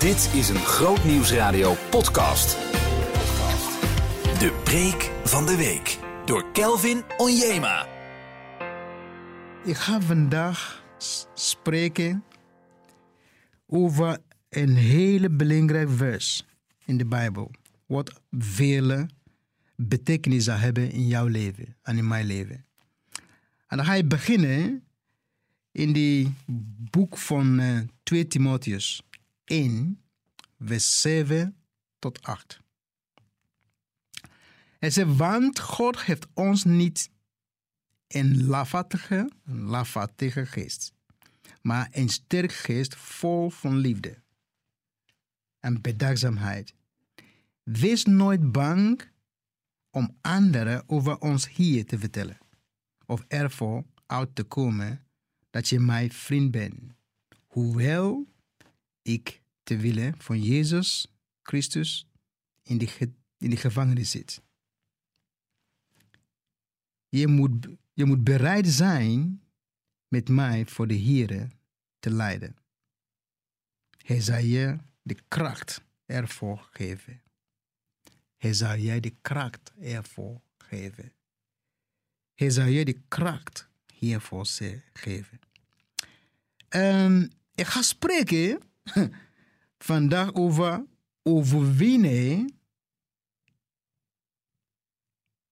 Dit is een Groot Nieuwsradio podcast. De preek van de week door Kelvin Onjema. Ik ga vandaag spreken over een hele belangrijk vers in de Bijbel. Wat vele betekenis zal hebben in jouw leven en in mijn leven. En dan ga je beginnen in die boek van eh 2 Timotheus 1, vers 7 tot 8. Hij zegt, want God heeft ons niet een lafhartige, een lafhartige geest, maar een sterk geest vol van liefde en bedachtzaamheid. Wees nooit bang om anderen over ons hier te vertellen, of ervoor uit te komen dat je mijn vriend bent, hoewel ik te willen van Jezus Christus in de, in de gevangenis zit. Je moet, je moet bereid zijn met mij voor de Here te lijden. Hij zal je de kracht ervoor geven. Hij zal de kracht ervoor geven. Hij zal de kracht hiervoor geven. Ehm, ik ga spreken vandaag over overwinnen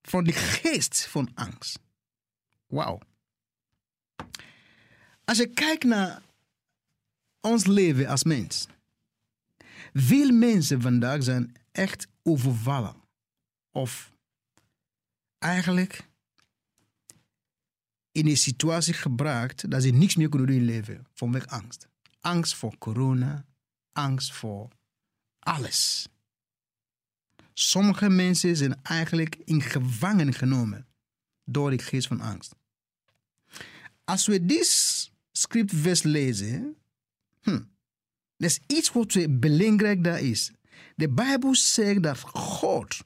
van de geest van angst. Wauw. Als je kijkt naar ons leven als mens. Veel mensen vandaag zijn echt overvallen. Of eigenlijk in een situatie gebracht dat ze niks meer kunnen doen in leven vanwege angst. Angst voor corona, angst voor alles. Sommige mensen zijn eigenlijk in gevangen genomen door de geest van angst. Als we dit scriptvers lezen, hm, is iets wat belangrijk daar is. De Bijbel zegt dat God,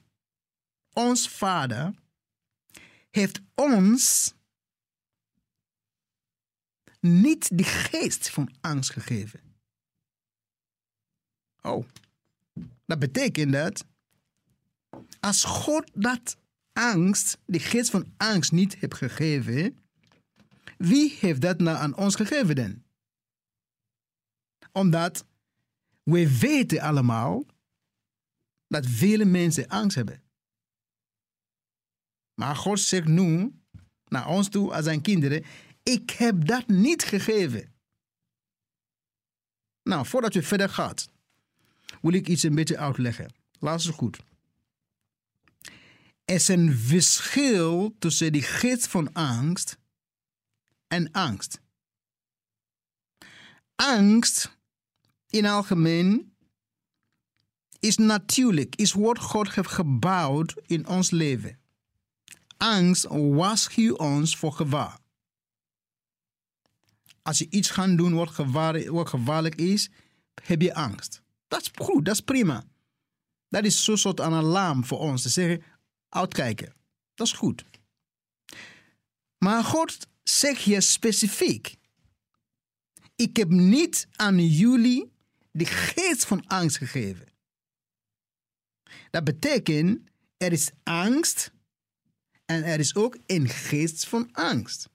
ons Vader, heeft ons niet de geest van angst gegeven. Oh, dat betekent dat als God dat angst, de geest van angst niet heeft gegeven, wie heeft dat nou aan ons gegeven dan? Omdat we weten allemaal dat vele mensen angst hebben. Maar God zegt nu naar ons toe als zijn kinderen, ik heb dat niet gegeven. Nou, voordat je verder gaat, wil ik iets een beetje uitleggen. Luister goed. Er is een verschil tussen de geest van angst en angst. Angst in algemeen is natuurlijk, is wat God heeft gebouwd in ons leven. Angst waarschuwt ons voor gevaar. Als je iets gaat doen wat, gevaar, wat gevaarlijk is, heb je angst. Dat is goed, dat is prima. Dat is zo'n soort alarm voor ons te zeggen, uitkijken. Dat is goed. Maar God zegt hier specifiek, ik heb niet aan jullie de geest van angst gegeven. Dat betekent, er is angst en er is ook een geest van angst.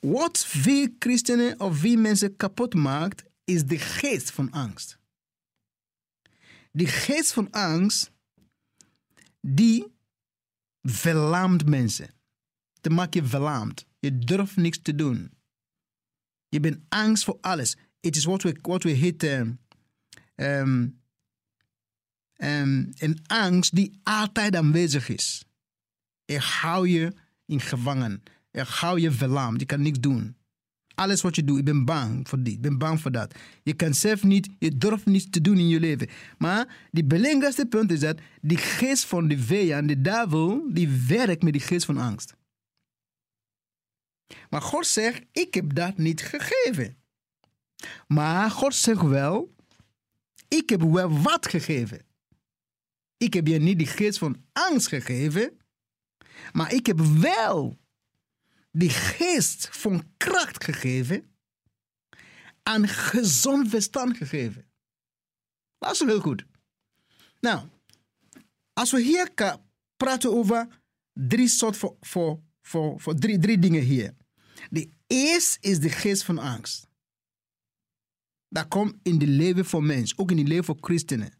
Wat veel christenen of veel mensen kapot maakt, is de geest van angst. De geest van angst, die verlaamt mensen. Die maakt je verlaamd. Je durft niks te doen. Je bent angst voor alles. Het is wat we, wat we heten um, um, een angst die altijd aanwezig is. Er hou je in gevangen. Er hou je verlamd. Je kan niks doen. Alles wat je doet, je bent bang voor dit, je bent bang voor dat. Je kan zelf niet, je durft niets te doen in je leven. Maar het belangrijkste punt is dat die geest van de vijand, de duivel, die werkt met die geest van angst. Maar God zegt, ik heb dat niet gegeven. Maar God zegt wel, ik heb wel wat gegeven. Ik heb je niet die geest van angst gegeven, maar ik heb wel die geest van kracht gegeven en gezond verstand gegeven. Dat is heel goed. Nou, als we hier praten over drie soorten voor, voor, voor, voor drie, drie dingen hier. De eerste is de geest van angst. Dat komt in het leven van mens, ook in het leven van christenen.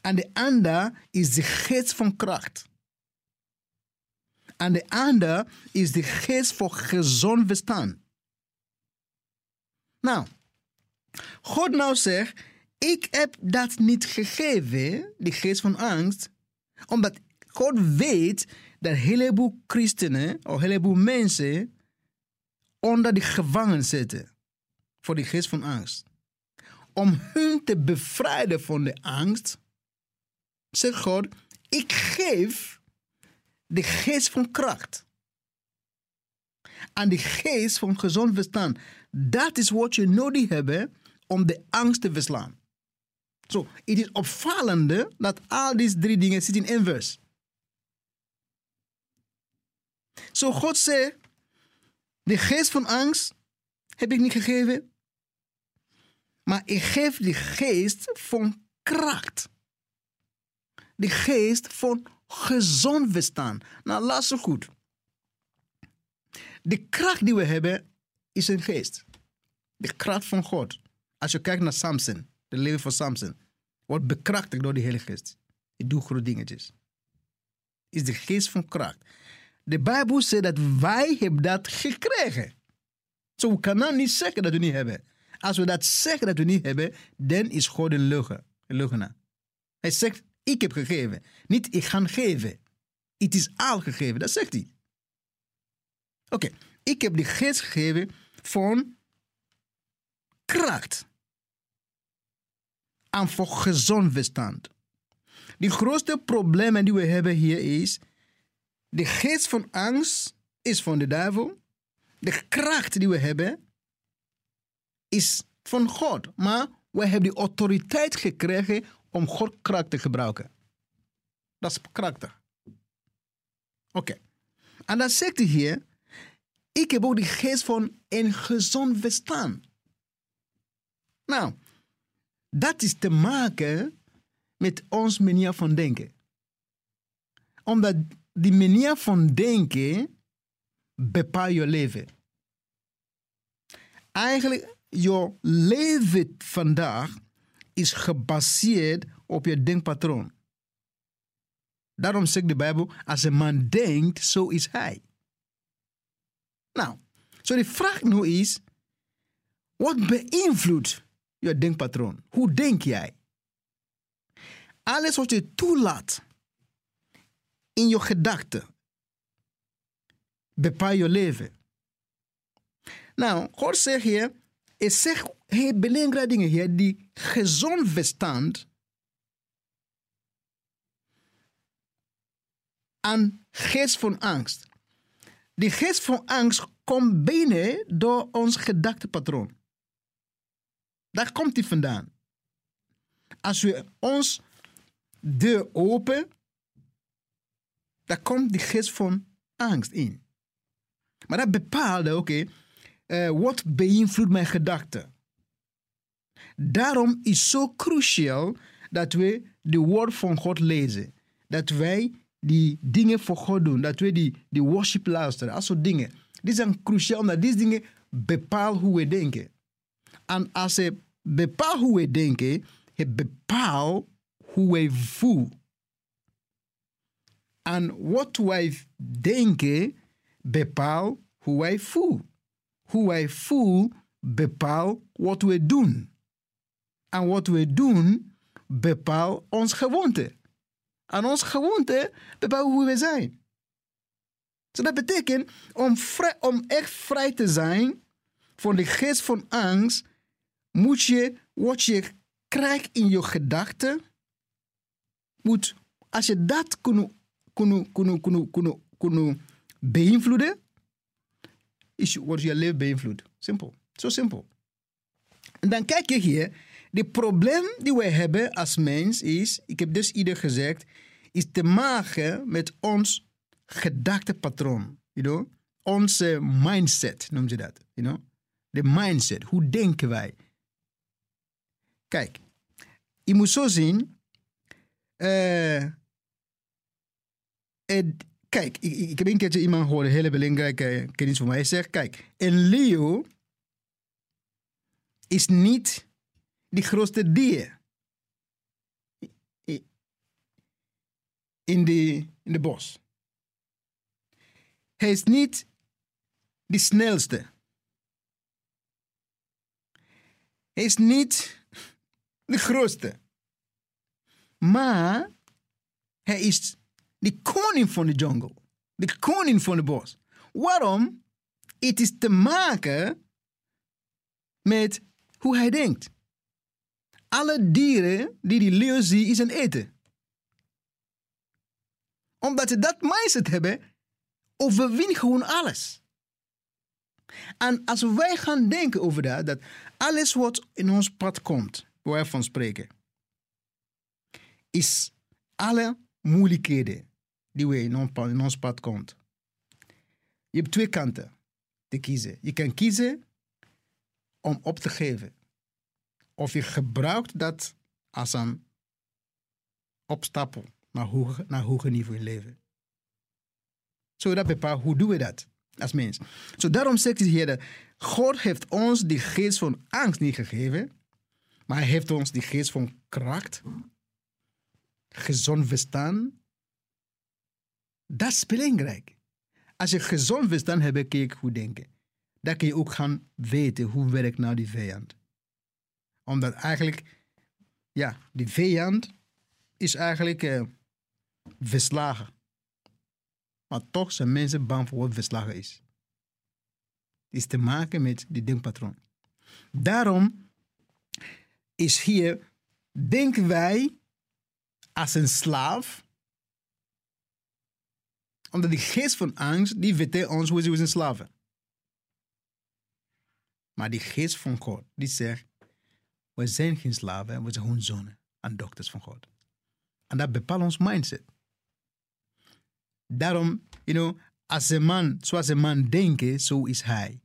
En de ander is de geest van kracht. En de ander is de geest voor gezond verstand. Nou, God nou zegt, ik heb dat niet gegeven, die geest van angst, omdat God weet dat een heleboel christenen of een heleboel mensen onder de gevangen zitten voor die geest van angst. Om hun te bevrijden van de angst, zegt God, ik geef de geest van kracht. En de geest van gezond verstand. Dat is wat je nodig hebt om de angst te verslaan. Zo, het is opvallende dat al deze drie dingen zitten in vers. Zo, God zegt, de geest van angst heb ik niet gegeven, maar ik geef de geest van kracht. De geest van gezond verstand. Nou, luister goed. De kracht die we hebben is een geest. De kracht van God. Als je kijkt naar Samson, de leven van Samson, wordt bekrachtigd door de Heilige Geest. Hij doet grote dingetjes. Is de geest van kracht. De Bijbel zegt dat wij hebben dat gekregen. Zo, we kunnen niet zeggen dat we niet hebben. Als we dat zeggen dat we niet hebben, dan is God een leugen. Een leugenaar. Hij zegt, ik heb gegeven. Niet, ik ga geven. Het is al gegeven. Dat zegt hij. Oké, ik heb de geest gegeven van kracht. En voor gezond verstand. De grootste problemen die we hebben hier is, de geest van angst is van de duivel. De kracht die we hebben is van God. Maar we hebben de autoriteit gekregen om God kracht te gebruiken. Dat is krachtig. Oké. En dan zegt hij hier, ik heb ook de geest van een gezond verstand. Nou, dat is te maken met ons manier van denken. Omdat die manier van denken bepaalt je leven. Eigenlijk, je leven vandaag is gebaseerd op je denkpatroon. Daarom zegt de Bijbel, als een man denkt, zo is hij. Nou, zo de vraag nu is, wat beïnvloedt je denkpatroon? Hoe denk jij? Alles wat je toelaat in je gedachten bepaalt je leven. Nou, God zegt hier, hij zegt heel belangrijke dingen hier, die gezond verstand en geest van angst. Die geest van angst komt binnen door ons gedachtepatroon. Daar komt die vandaan. Als we ons deur open, dan komt die geest van angst in. Maar dat bepaalt, oké, uh, wat beïnvloedt mijn gedachten. Daarom is zo cruciaal dat we de woord van God lezen. Dat wij die dingen voor God doen. Dat we die, die worship luisteren. Dat soort dingen. Die zijn cruciaal, omdat deze dingen bepalen hoe we denken. En als ze bepaalt hoe we denken, het bepaalt hoe wij voelen. En wat wij denken, bepaalt hoe wij voelen. Hoe wij voelen, bepaalt wat we doen. En wat we doen, bepaalt ons gewoonte. En ons gewoonte bepaalt hoe we zijn. Dus dat betekent, om, vrij, om echt vrij te zijn van de geest van angst, moet je wat je krijgt in je gedachten, moet, als je dat kunnen beïnvloeden, is, wordt je leven beïnvloed. Simpel. Zo simpel. En dan kijk je hier, de probleem die wij hebben als mens is, ik heb dus ieder gezegd, is te maken met ons gedachtepatroon. You know? Onze mindset, noem je dat. You know? De mindset, hoe denken wij? Kijk, je moet zo zien. eh, het- kijk, ik, ik heb een keertje iemand gehoord, een hele belangrijke kennis voor mij. Hij zegt, kijk, een leeuw is niet de grootste dier in de, in de bos. Hij is niet de snelste. Hij is niet de grootste. Maar hij is de koning van de jungle. De koning van de bos. Waarom? Het is te maken met hoe hij denkt. Alle dieren die die leeuw ziet, is een eten. Omdat ze dat mindset hebben, overwin gewoon alles. En als wij gaan denken over dat, dat alles wat in ons pad komt, waar we van spreken, is alle moeilijkheden die we in ons in ons pad komt. Je hebt twee kanten te kiezen. Je kan kiezen om op te geven. Of je gebruikt dat als een opstapel naar hoger, naar hoger niveau in leven. Zo dat bepaalt hoe doen we dat als mens. Zo daarom zegt hij hier dat God heeft ons die geest van angst niet gegeven, maar hij heeft ons die geest van kracht, gezond verstand. Dat is belangrijk. Als je gezond verstand hebt, kun je goed denken. Dan kun je ook gaan weten hoe werkt nou die vijand. Omdat eigenlijk, ja, die vijand is eigenlijk eh, verslagen. Maar toch zijn mensen bang voor wat verslagen is. Het is te maken met die denkpatroon. Daarom is hier, denken wij als een slaaf, omdat die geest van angst, die vertelt ons hoe ze zijn slaven. Maar die geest van God, die zegt, we zijn geen slaven, we zijn gewoon zonen en dochters van God. En dat bepaalt ons mindset. Daarom, you know, als een man, zoals een man denkt, zo is hij.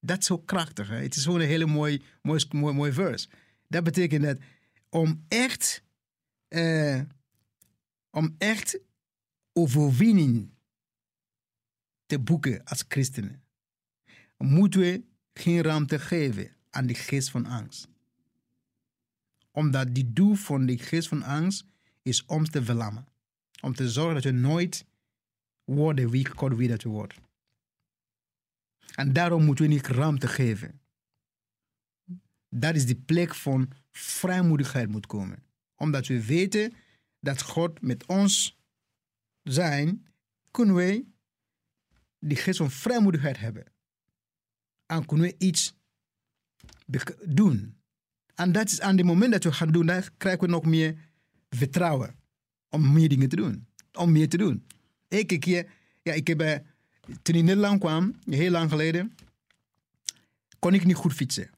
Dat is zo krachtig. Hè? Het is gewoon een hele mooi, mooi, mooi, mooi verse. Dat betekent dat om echt, eh, om echt overwinning te boeken als christenen, moeten we geen ruimte geven aan de geest van angst. Omdat die doel van de geest van angst is om te verlammen. Om te zorgen dat je nooit worden wie God wil dat wordt. En daarom moeten we niet ruimte geven. Dat is de plek van vrijmoedigheid moet komen. Omdat we weten dat God met ons zijn, kunnen wij die geest van vrijmoedigheid hebben. En kunnen we iets doen. En dat is aan het moment dat we gaan doen, krijgen we nog meer vertrouwen om meer dingen te doen. Om meer te doen. Elke keer, ja, ik heb, eh, toen ik in Nederland kwam, heel lang geleden, kon ik niet goed fietsen.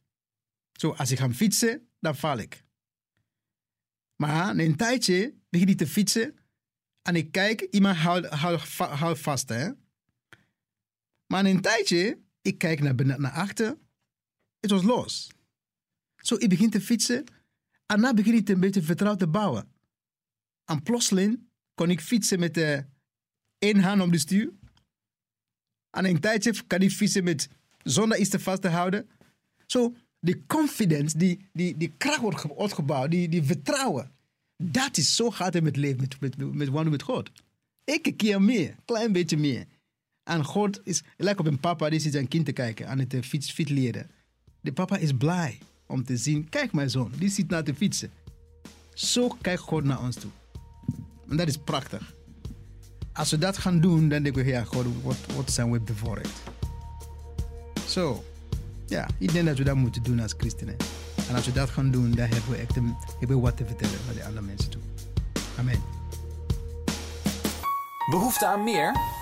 Zo, als ik ga fietsen, dan val ik. Maar na een tijdje begin ik te fietsen en ik kijk, iemand houdt va- houdt vast, hè. Maar na een tijdje, ik kijk naar, naar achter, het was los. Zo, ik begin te fietsen en dan begin ik een beetje vertrouwen te bouwen. En plotseling kon ik fietsen met de één hand op de stuur. En een tijdje kan ik fietsen met zonder iets te vast te houden. Zo, die confidence, die, die, die kracht wordt ge- wordt gebouwd, die, die vertrouwen. Dat is zo gaat het met leven, met, met, met, wandelen met God. Elke keer meer, klein beetje meer. En God is, lijkt op een papa die zit zijn kind te kijken aan het eh, fiets, fiets leren. De papa is blij om te zien, kijk mijn zoon, die zit naar te fietsen. Zo kijkt God naar ons toe. En dat is prachtig. Als we dat gaan doen, dan denken we, ja, God, wat, wat zijn we bevoorrecht? Zo, ja, ik denk dat we dat moeten doen als christenen. En als we dat gaan doen, dan hebben we echt hebben we wat te vertellen naar de andere mensen toe. Amen. Behoefte aan meer?